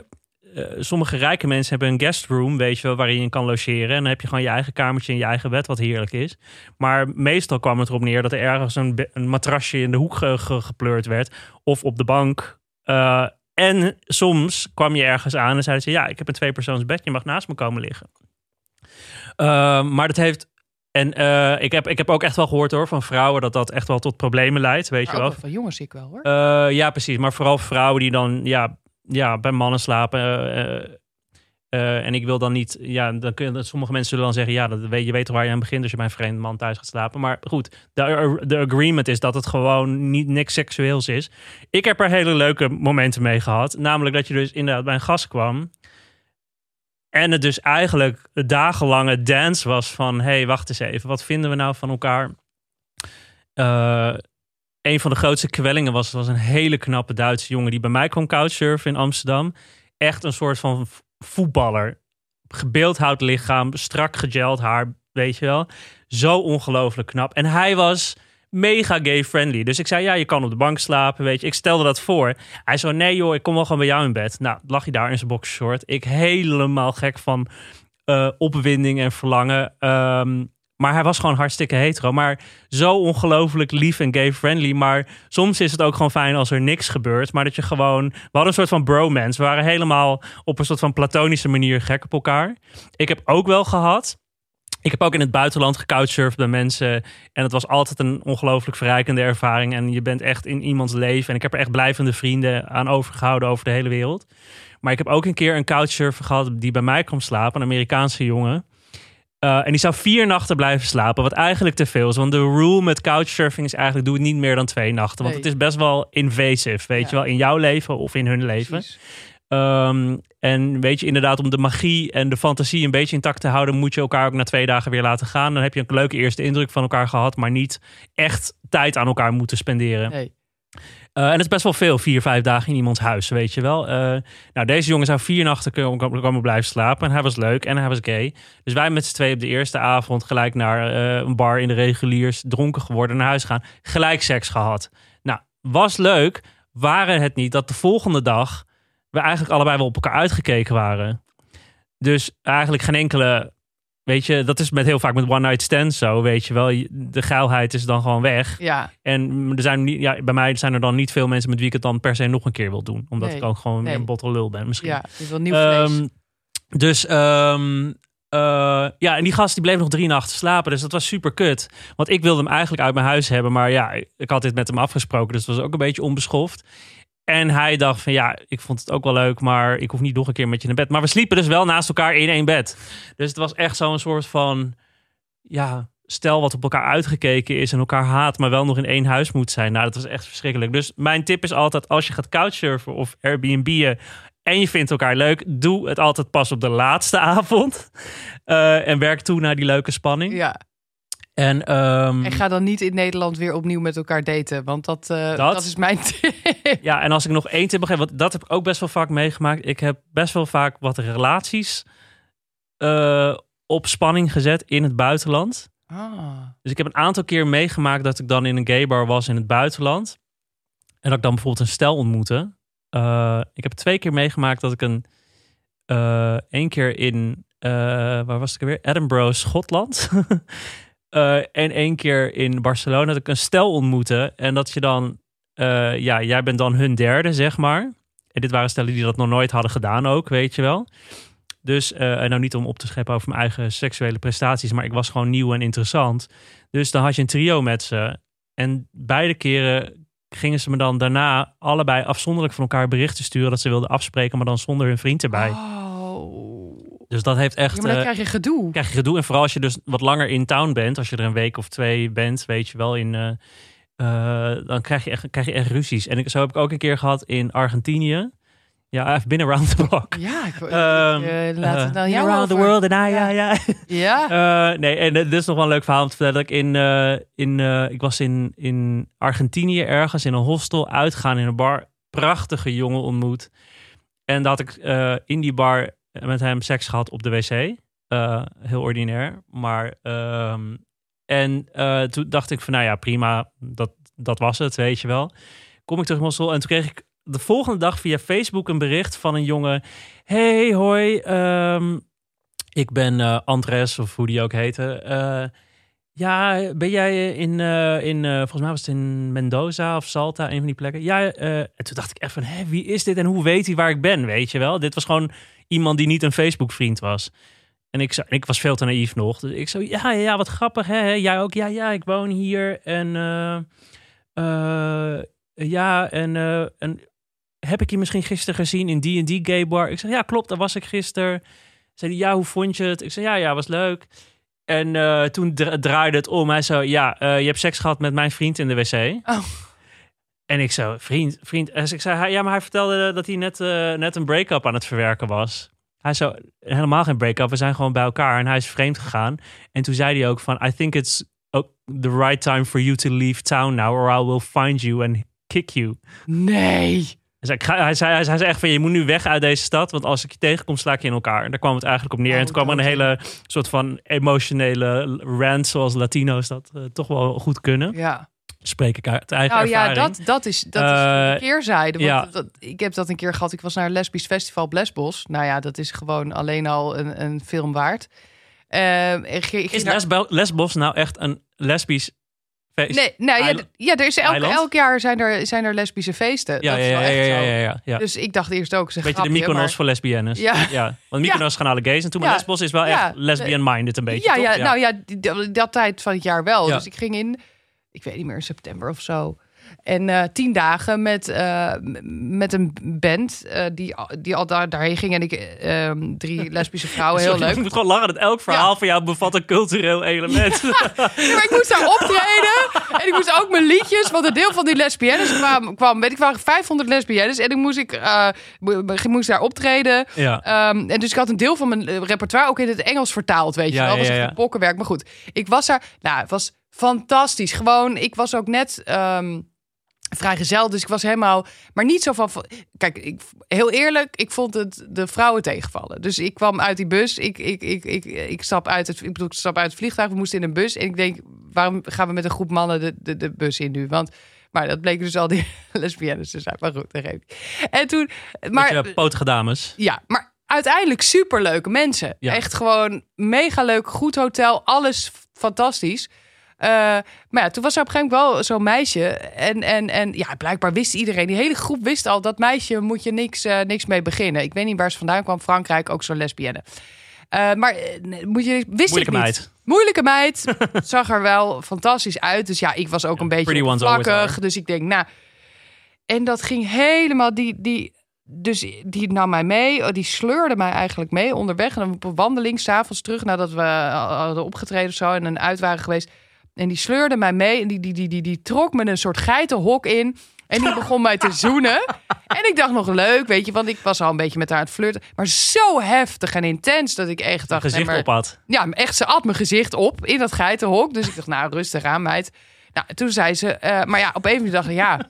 Speaker 1: eh, sommige rijke mensen hebben een guest room, weet je wel, waarin je kan logeren. En dan heb je gewoon je eigen kamertje en je eigen bed, wat heerlijk is. Maar meestal kwam het erop neer dat er ergens een, matrasje in de hoek ge- ge- gepleurd werd. Of op de bank. Eh, en soms kwam je ergens aan en zeiden ze: Ja, ik heb een tweepersoonsbed, je mag naast me komen liggen. Eh, maar dat heeft. En ik, heb, ik heb ook echt wel gehoord hoor van vrouwen dat dat echt wel tot problemen leidt, weet
Speaker 2: Maar
Speaker 1: je
Speaker 2: ook
Speaker 1: wel.
Speaker 2: van jongens zie ik wel hoor.
Speaker 1: Ja, precies. Maar vooral vrouwen die dan ja, ja, bij mannen slapen. eh, eh, eh, en ik wil dan niet, ja, dan kun je, sommige mensen zullen dan zeggen, ja, dat weet, je weet toch waar je aan begint als je bij een vreemde man thuis gaat slapen. Maar goed, de, de agreement is dat het gewoon niet niks seksueels is. Ik heb er hele leuke momenten mee gehad. Namelijk dat je dus inderdaad bij een gast kwam. En het dus eigenlijk dagenlange dance was van, hey, wacht eens even, wat vinden we nou van elkaar? Een van de grootste kwellingen was, was een hele knappe Duitse jongen die bij mij kwam couchsurfen in Amsterdam. Echt een soort van voetballer. Gebeeldhouwd lichaam, strak gegeld haar, weet je wel. Zo ongelooflijk knap. En hij was mega gay-friendly. Dus ik zei, ja, je kan op de bank slapen, weet je. Ik stelde dat voor. Hij zei, nee joh, ik kom wel gewoon bij jou in bed. Nou, lag hij daar in zijn boxershort. Ik helemaal gek van eh, opwinding en verlangen. Ehm, maar hij was gewoon hartstikke hetero. Maar zo ongelooflijk lief en gay-friendly. Maar soms is het ook gewoon fijn als er niks gebeurt. Maar dat je gewoon... We hadden een soort van bromance. We waren helemaal op een soort van platonische manier gek op elkaar. Ik heb ook wel gehad... Ik heb ook in het buitenland gecouchsurfd bij mensen. En het was altijd een ongelooflijk verrijkende ervaring. En je bent echt in iemands leven. En ik heb er echt blijvende vrienden aan overgehouden over de hele wereld. Maar ik heb ook een keer een couchsurfer gehad die bij mij kwam slapen. Een Amerikaanse jongen. Uh, en die zou vier nachten blijven slapen, wat eigenlijk te veel is. Want de rule met couchsurfing is eigenlijk: doe het niet meer dan twee nachten. Want
Speaker 2: Nee.
Speaker 1: het is best wel invasive, weet
Speaker 2: Ja.
Speaker 1: je wel, in jouw leven of in hun leven. Um, en weet je, inderdaad, om de magie en de fantasie een beetje intact te houden, moet je elkaar ook na twee dagen weer laten gaan. Dan heb je een leuke eerste indruk van elkaar gehad, maar niet echt tijd aan elkaar moeten spenderen.
Speaker 2: Nee.
Speaker 1: Uh, en het is best wel veel, vier, vijf dagen in iemands huis, weet je wel. Uh, nou, deze jongen zou vier nachten komen, komen blijven slapen. En hij was leuk en hij was gay. Dus wij met z'n twee op de eerste avond gelijk naar uh, een bar in de reguliers, dronken geworden, naar huis gaan. Gelijk seks gehad. Nou, was leuk, waren het niet dat de volgende dag we eigenlijk allebei wel op elkaar uitgekeken waren. Dus eigenlijk geen enkele... Weet je, dat is met heel vaak met one night stands zo, weet je wel. De geilheid is dan gewoon weg.
Speaker 2: Ja,
Speaker 1: En er zijn niet, ja, bij mij zijn er dan niet veel mensen met wie ik het dan per se nog een keer wil doen. Omdat
Speaker 2: Nee,
Speaker 1: ik ook gewoon
Speaker 2: nee.
Speaker 1: een botte lul ben misschien.
Speaker 2: ja. Je wil nieuw.
Speaker 1: Ehm, dus ehm, eh, ja, en die gast die bleef nog drie nachten slapen. Dus dat was super kut. Want ik wilde hem eigenlijk uit mijn huis hebben. Maar ja, ik had dit met hem afgesproken. Dus het was ook een beetje onbeschoft. En hij dacht van ja, ik vond het ook wel leuk, maar ik hoef niet nog een keer met je naar bed. Maar we sliepen dus wel naast elkaar in één bed. Dus het was echt zo'n soort van ja, stel wat op elkaar uitgekeken is en elkaar haat, maar wel nog in één huis moet zijn. Nou, dat was echt verschrikkelijk. Dus mijn tip is altijd als je gaat couchsurfen of Airbnb'en en je vindt elkaar leuk, doe het altijd pas op de laatste avond. Eh, en werk toe naar die leuke spanning.
Speaker 2: ja.
Speaker 1: En,
Speaker 2: En ga dan niet in Nederland weer opnieuw met elkaar daten. Want dat, eh,
Speaker 1: Dat?
Speaker 2: dat? is mijn tip.
Speaker 1: Ja, en als ik nog één tip geven, want dat heb ik ook best wel vaak meegemaakt. Ik heb best wel vaak wat relaties eh, op spanning gezet in het buitenland.
Speaker 2: Ah.
Speaker 1: Dus ik heb een aantal keer meegemaakt dat ik dan in een gaybar was in het buitenland. En dat ik dan bijvoorbeeld een stel ontmoette. Eh, ik heb twee keer meegemaakt dat ik een... één keer in... waar was ik er weer? Edinburgh, Schotland. Eh, en één keer in Barcelona dat ik een stel ontmoette. En dat je dan... eh, ja, jij bent dan hun derde, zeg maar. En dit waren stellen die dat nog nooit hadden gedaan ook, weet je wel. Dus, eh, en nou niet om op te scheppen over mijn eigen seksuele prestaties, maar ik was gewoon nieuw en interessant. Dus dan had je een trio met ze. En beide keren gingen ze me dan daarna allebei afzonderlijk van elkaar berichten sturen dat ze wilden afspreken, maar dan zonder hun vriend erbij.
Speaker 2: Oh.
Speaker 1: Dus dat heeft echt...
Speaker 2: Ja, maar dan
Speaker 1: eh,
Speaker 2: krijg je gedoe.
Speaker 1: krijg je gedoe. En vooral als je dus wat langer in town bent, als je er een week of twee bent, weet je wel, in, eh, eh, dan krijg je, echt, krijg je echt ruzies. En ik, zo heb ik ook een keer gehad in Argentinië. Ja, I've been around the block.
Speaker 2: Ja, ik,
Speaker 1: Ehm,
Speaker 2: eh, laat het jou
Speaker 1: around the world and I, ja,
Speaker 2: Ja.
Speaker 1: ja.
Speaker 2: Ja,
Speaker 1: Eh, nee, en dit is nog wel een leuk verhaal om te vertellen. Dat ik in, eh, in eh, ik was in, in Argentinië ergens in een hostel uitgaan in een bar. Prachtige jongen ontmoet. En dat had ik eh, in die bar met hem seks gehad op de wc. Eh, heel ordinair. Maar ehm, en eh, toen dacht ik van nou ja, prima. Dat, dat was het, weet je wel. Kom ik terug in Mossel en toen kreeg ik de volgende dag via Facebook een bericht van een jongen. Hey, hoi. ehm, ik ben eh, Andres, of hoe die ook heette. Eh, ja, ben jij in, eh, in eh, volgens mij was het in Mendoza of Salta, een van die plekken. Ja, eh, en toen dacht ik echt van, wie is dit en hoe weet hij waar ik ben, weet je wel? Dit was gewoon iemand die niet een Facebook-vriend was. En ik, zo- ik was veel te naïef nog. Dus ik zo, ja, ja, wat grappig, hè? Jij ook? Ja, ja, ik woon hier. En eh, eh, ja, en, eh, en heb ik je misschien gisteren gezien in die en die gay bar? Ik zeg, ja, klopt, daar was ik gisteren. Zei ja, hoe vond je het? Ik zei, ja, ja, was leuk. En toen dra- draaide het om. Hij zo, ja, je hebt seks gehad met mijn vriend in de wc.
Speaker 2: Oh.
Speaker 1: En ik zo, vriend, vriend. En ik zei, hij- ja, maar hij vertelde dat hij net, eh, net een break-up aan het verwerken was. Hij zo, helemaal geen break-up. We zijn gewoon bij elkaar. En hij is vreemd gegaan. En toen zei hij ook van, I think it's oh, the right time for you to leave town now. Or I will find you and kick you.
Speaker 2: nee.
Speaker 1: Hij zei, hij, zei, hij zei echt van, je moet nu weg uit deze stad. Want als ik je tegenkom, sla ik je in elkaar. En daar kwam het eigenlijk op neer.
Speaker 2: Oh,
Speaker 1: en toen kwam er een hele soort van emotionele rant. Zoals Latino's dat eh, toch wel goed kunnen.
Speaker 2: Ja.
Speaker 1: Spreek ik uit eigen
Speaker 2: Nou ja, dat, dat is, dat is
Speaker 1: Eh,
Speaker 2: de keerzijde. Want
Speaker 1: ja.
Speaker 2: dat, ik heb dat een keer gehad. Ik was naar een lesbisch festival op Lesbos. Nou ja, dat is gewoon alleen al een, een film waard. Eh, ik ging- ik ging
Speaker 1: Is Lesbos nou echt een lesbisch feest?
Speaker 2: Nee, nou ja, ja, er is elk, elk jaar zijn er, zijn er lesbische feesten.
Speaker 1: Ja,
Speaker 2: dat
Speaker 1: ja,
Speaker 2: is
Speaker 1: ja,
Speaker 2: wel
Speaker 1: ja,
Speaker 2: echt zo.
Speaker 1: ja, ja, ja.
Speaker 2: Dus ik dacht eerst ook, ze
Speaker 1: Beetje de Mykonos voor lesbiennes.
Speaker 2: Ja.
Speaker 1: Want Mykonos gaan alle gays. En toen maar. Lesbos is wel echt lesbian-minded een beetje,
Speaker 2: Ja,
Speaker 1: toch?
Speaker 2: ja, nou ja, dat, tijd van het jaar wel. Dus ik ging in, ik weet niet meer, september of zo. En eh, tien dagen met, eh, met een band eh, die, die al daar, daarheen ging. En ik, eh, ehm, drie lesbische vrouwen, heel leuk.
Speaker 1: Ik moet gewoon lachen dat elk verhaal van jou bevat een cultureel element.
Speaker 2: Ja, maar ik moest daar optreden. En ik moest ook mijn liedjes. Want een deel van die lesbiennes kwam, kwam weet ik, waren 500 lesbiennes. En ik moest, ik, mo- ik moest daar optreden.
Speaker 1: ja.
Speaker 2: Ehm, en dus ik had een deel van mijn repertoire ook in het Engels vertaald, weet je wel.
Speaker 1: ja,
Speaker 2: was echt een bokkenwerk. Maar goed, ik was daar. Nou, het was fantastisch. Gewoon, ik was ook net ehm vrijgezel, dus ik was helemaal... Maar niet zo van... Kijk, ik, heel eerlijk, ik vond het de vrouwen tegenvallen. Dus ik kwam uit die bus. Ik, ik, ik, ik, ik stap uit het, ik bedoel, ik stap uit het vliegtuig. We moesten in een bus. En ik denk, waarom gaan we met een groep mannen de, de, de bus in nu? Want... Maar dat bleken dus al die lesbiennes te zijn. Maar goed, dat. En toen... Maar,
Speaker 1: Beetje potige dames.
Speaker 2: ja, maar uiteindelijk superleuke mensen.
Speaker 1: Ja.
Speaker 2: Echt gewoon mega leuk, goed hotel, alles fantastisch. Eh, maar ja, toen was er op een gegeven moment wel zo'n meisje. En, en, en ja, blijkbaar wist iedereen, die hele groep wist al... dat meisje moet je niks, eh, niks mee beginnen. Ik weet niet waar ze vandaan kwam. Frankrijk, ook zo'n lesbienne. Eh, maar moet je, wist
Speaker 1: Moeilijke
Speaker 2: ik niet.
Speaker 1: meid.
Speaker 2: Moeilijke meid. Zag er wel fantastisch uit. Dus ja, ik was ook een beetje
Speaker 1: are.
Speaker 2: Dus ik denk, nou... En dat ging helemaal... Die, die, dus die nam mij mee. Oh, Die sleurde mij eigenlijk mee onderweg. En op een wandeling, s'avonds terug... nadat we hadden opgetreden of zo... en een uit waren geweest. En die sleurde mij mee. En die, die, die, die, die trok me een soort geitenhok in... En die begon mij te zoenen. En ik dacht nog leuk, weet je, want ik was al een beetje met haar aan het flirten. Maar zo heftig en intens dat ik echt dacht... nee,
Speaker 1: gezicht
Speaker 2: maar-
Speaker 1: op had.
Speaker 2: ja, echt, ze at mijn gezicht op in dat geitenhok. Dus ik dacht, nou, rustig aan, meid. Nou, toen zei ze, eh, maar ja, op een moment dacht ik, ja...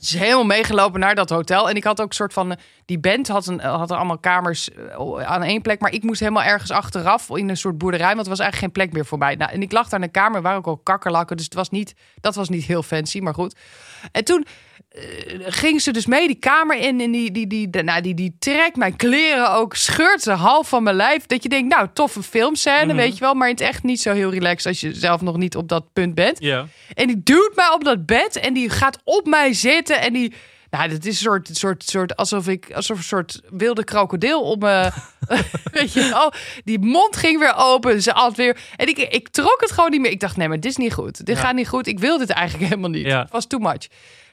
Speaker 2: Is helemaal meegelopen naar dat hotel. En ik had ook een soort van... Die band had, een, had allemaal kamers eh, aan één plek. Maar ik moest helemaal ergens achteraf in een soort boerderij. Want er was eigenlijk geen plek meer voor mij. Nou, en ik lag daar in een kamer. Er waren ook al kakkerlakken. Dus het was niet, dat was niet heel fancy, maar goed. En toen eh, ging ze dus mee die kamer in. En die, die, die, nou, die, die trekt mijn kleren ook. Scheurt ze half van mijn lijf. Dat je denkt, nou, toffe filmscène,
Speaker 1: Mhm.
Speaker 2: weet je wel. Maar in het echt niet zo heel relaxed als je zelf nog niet op dat punt bent.
Speaker 1: Ja.
Speaker 2: En die duwt mij op dat bed en die gaat op mij zitten en die. Nou, dat is een soort, soort, soort alsof ik, alsof een soort wilde krokodil op me. weet je wel? Die mond ging weer open, ze at weer. En ik, ik trok het gewoon niet meer. Ik dacht, nee, maar dit is niet goed. Dit
Speaker 1: Ja.
Speaker 2: gaat niet goed. Ik wil dit eigenlijk helemaal niet.
Speaker 1: Ja.
Speaker 2: Het was too much.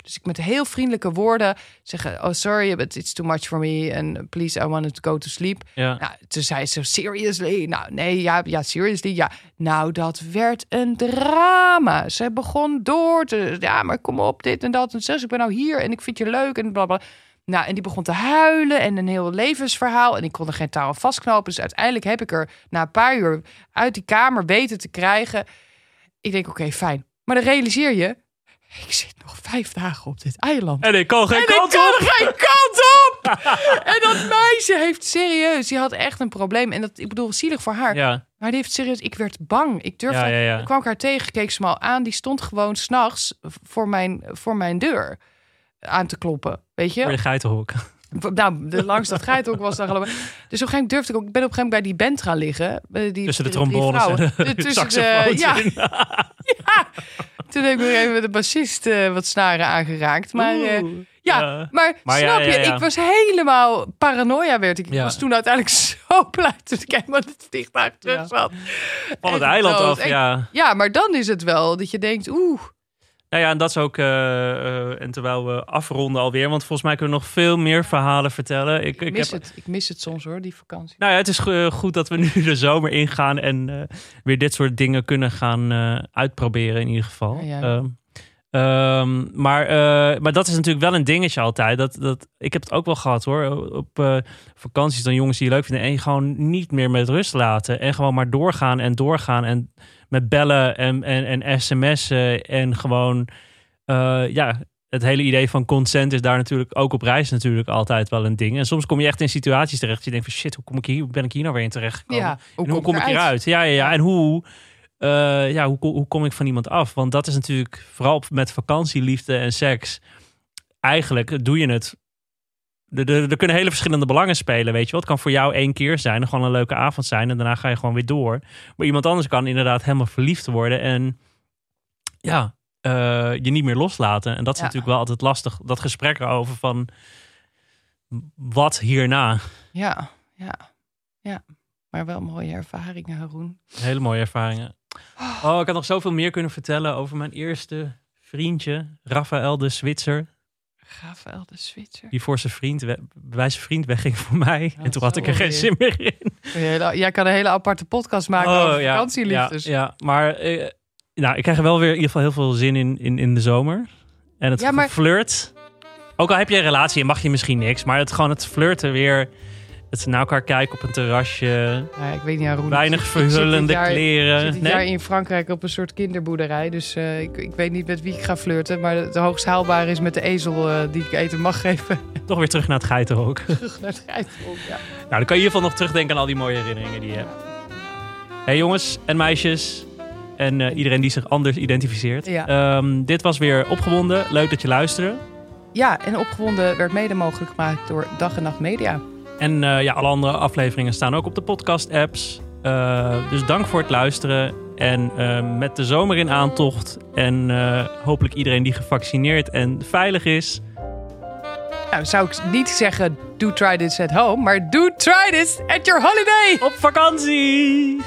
Speaker 2: Dus ik met heel vriendelijke woorden zeggen: Oh, sorry, but it's too much for me. En please, I want to go to sleep.
Speaker 1: Ja.
Speaker 2: Nou, toen zei ze: Seriously? Nou, nee, ja, ja, seriously. Ja, nou, dat werd een drama. Ze begon door te. Ja, maar kom op, dit en dat. En zes, ik ben nou hier en ik vind je leuk en bla bla. Nou, en die begon te huilen en een heel levensverhaal. En ik kon er geen aan vastknopen. Dus uiteindelijk heb ik er na een paar uur uit die kamer weten te krijgen. Ik denk, oké, fijn. Maar dan realiseer je, ik zit nog vijf dagen op dit eiland.
Speaker 1: En ik kan geen
Speaker 2: En
Speaker 1: kant
Speaker 2: ik kan
Speaker 1: op.
Speaker 2: geen kant op! en dat meisje heeft serieus, die had echt een probleem. En dat, ik bedoel, zielig voor haar.
Speaker 1: Ja,
Speaker 2: Maar die heeft serieus, ik werd bang. Ik durfde,
Speaker 1: ja, ja. ja.
Speaker 2: ik kwam ik haar tegen, keek ze me al aan. Die stond gewoon s'nachts voor mijn, voor mijn deur aan te kloppen. Weet je?
Speaker 1: Voor de geitenhok.
Speaker 2: Nou, de langste dat geitenhok was daar ik. Dus op een gegeven moment durfde ik ook... Ik ben op een gegeven moment bij die band gaan liggen. bij Die,
Speaker 1: Tussen de trombones en de
Speaker 2: Tussen de,
Speaker 1: saxofoons
Speaker 2: ja,
Speaker 1: in.
Speaker 2: ja. Toen heb ik nog even met de bassist eh, wat snaren aangeraakt. Maar eh, ja,
Speaker 1: Ja.
Speaker 2: maar,
Speaker 1: Maar ja,
Speaker 2: snap
Speaker 1: ja,
Speaker 2: je? Ik was helemaal paranoia werd ik. Ik
Speaker 1: Ja.
Speaker 2: was toen uiteindelijk zo blij toen ik helemaal het vliegtuig terug
Speaker 1: Ja.
Speaker 2: zat.
Speaker 1: Van het eiland
Speaker 2: dood.
Speaker 1: af, ja.
Speaker 2: Ja, maar dan is het wel dat je denkt, oeh.
Speaker 1: Nou ja, en dat is ook. eh, eh, en terwijl we afronden alweer, want volgens mij kunnen we nog veel meer verhalen vertellen. Ik,
Speaker 2: Ik,
Speaker 1: ik
Speaker 2: mis
Speaker 1: heb,
Speaker 2: het. Ik mis het soms hoor, die vakantie.
Speaker 1: Nou ja, het is go- goed dat we nu de zomer ingaan en eh, weer dit soort dingen kunnen gaan eh, uitproberen in ieder geval.
Speaker 2: Ja, ja.
Speaker 1: Ehm, ehm, maar, eh, maar dat is natuurlijk wel een dingetje altijd. Dat, dat, ik heb het ook wel gehad hoor. Op eh, vakanties dan jongens die je leuk vinden. En je gewoon niet meer met rust laten. En gewoon maar doorgaan en doorgaan. En met bellen en, en, en sms'en. En gewoon, eh, ja, het hele idee van consent is daar natuurlijk ook op reis natuurlijk altijd wel een ding. En soms kom je echt in situaties terecht. Dat je denkt van shit, hoe kom ik hier? Hoe ben ik hier nou weer in terecht gekomen?
Speaker 2: Ja,
Speaker 1: En hoe kom ik hieruit? Ja, ja, ja. En hoe, eh, ja, hoe, hoe kom ik van iemand af? Want dat is natuurlijk vooral met vakantieliefde en seks. Eigenlijk doe je het. Er, er, er kunnen hele verschillende belangen spelen, weet je wel. Het kan voor jou één keer zijn, en gewoon een leuke avond zijn. En daarna ga je gewoon weer door. Maar iemand anders kan inderdaad helemaal verliefd worden. En ja, eh, je niet meer loslaten. En dat is
Speaker 2: Ja.
Speaker 1: natuurlijk wel altijd lastig. Dat gesprek erover van wat hierna.
Speaker 2: Ja, ja, ja. Maar wel mooie ervaringen, Haroon.
Speaker 1: Hele mooie ervaringen. Oh, ik had nog zoveel meer kunnen vertellen over mijn eerste vriendje, Rafael de Zwitser.
Speaker 2: Rafael de Zwitser.
Speaker 1: Die voor zijn vriend, we- bij zijn vriend wegging voor mij. en toen had ik er geen zin meer in.
Speaker 2: Jij kan een hele aparte podcast maken over
Speaker 1: ja,
Speaker 2: vakantieliefdes.
Speaker 1: Ja, ja, maar eh, nou, ik krijg er wel weer in ieder geval heel veel zin in, in, in de zomer. En het
Speaker 2: maar-
Speaker 1: flirt. Ook al heb je een relatie en mag je misschien niks. Maar het gewoon het flirten weer. Het naar elkaar kijken op een terrasje.
Speaker 2: Ja, ik weet niet, Haroon.
Speaker 1: Weinig
Speaker 2: Ik ik
Speaker 1: verhullende
Speaker 2: jaar- Ik
Speaker 1: kleren.
Speaker 2: zit dit
Speaker 1: Nee?
Speaker 2: jaar in Frankrijk op een soort kinderboerderij. Dus eh, ik, ik weet niet met wie ik ga flirten. Maar het hoogst haalbare is met de ezel eh, die ik eten mag geven.
Speaker 1: Toch weer terug naar het geitenhok.
Speaker 2: Terug naar het Geitenhok, ja.
Speaker 1: Nou, dan kan je in ieder geval nog terugdenken aan al die mooie herinneringen die je hebt. Hey jongens en meisjes en eh, iedereen die zich anders identificeert.
Speaker 2: Ja.
Speaker 1: Ehm, dit was weer Opgewonden. Leuk dat je luisterde.
Speaker 2: Ja, en opgewonden werd mede mogelijk gemaakt door Dag en Nacht Media.
Speaker 1: En eh, ja, alle andere afleveringen staan ook op de podcast-apps. Eh, dus dank voor het luisteren. En eh, met de zomer in aantocht. En hopelijk iedereen die gevaccineerd en veilig is.
Speaker 2: Nou, zou ik niet zeggen, do try this at home. Maar do try this at your holiday!
Speaker 1: Op vakantie!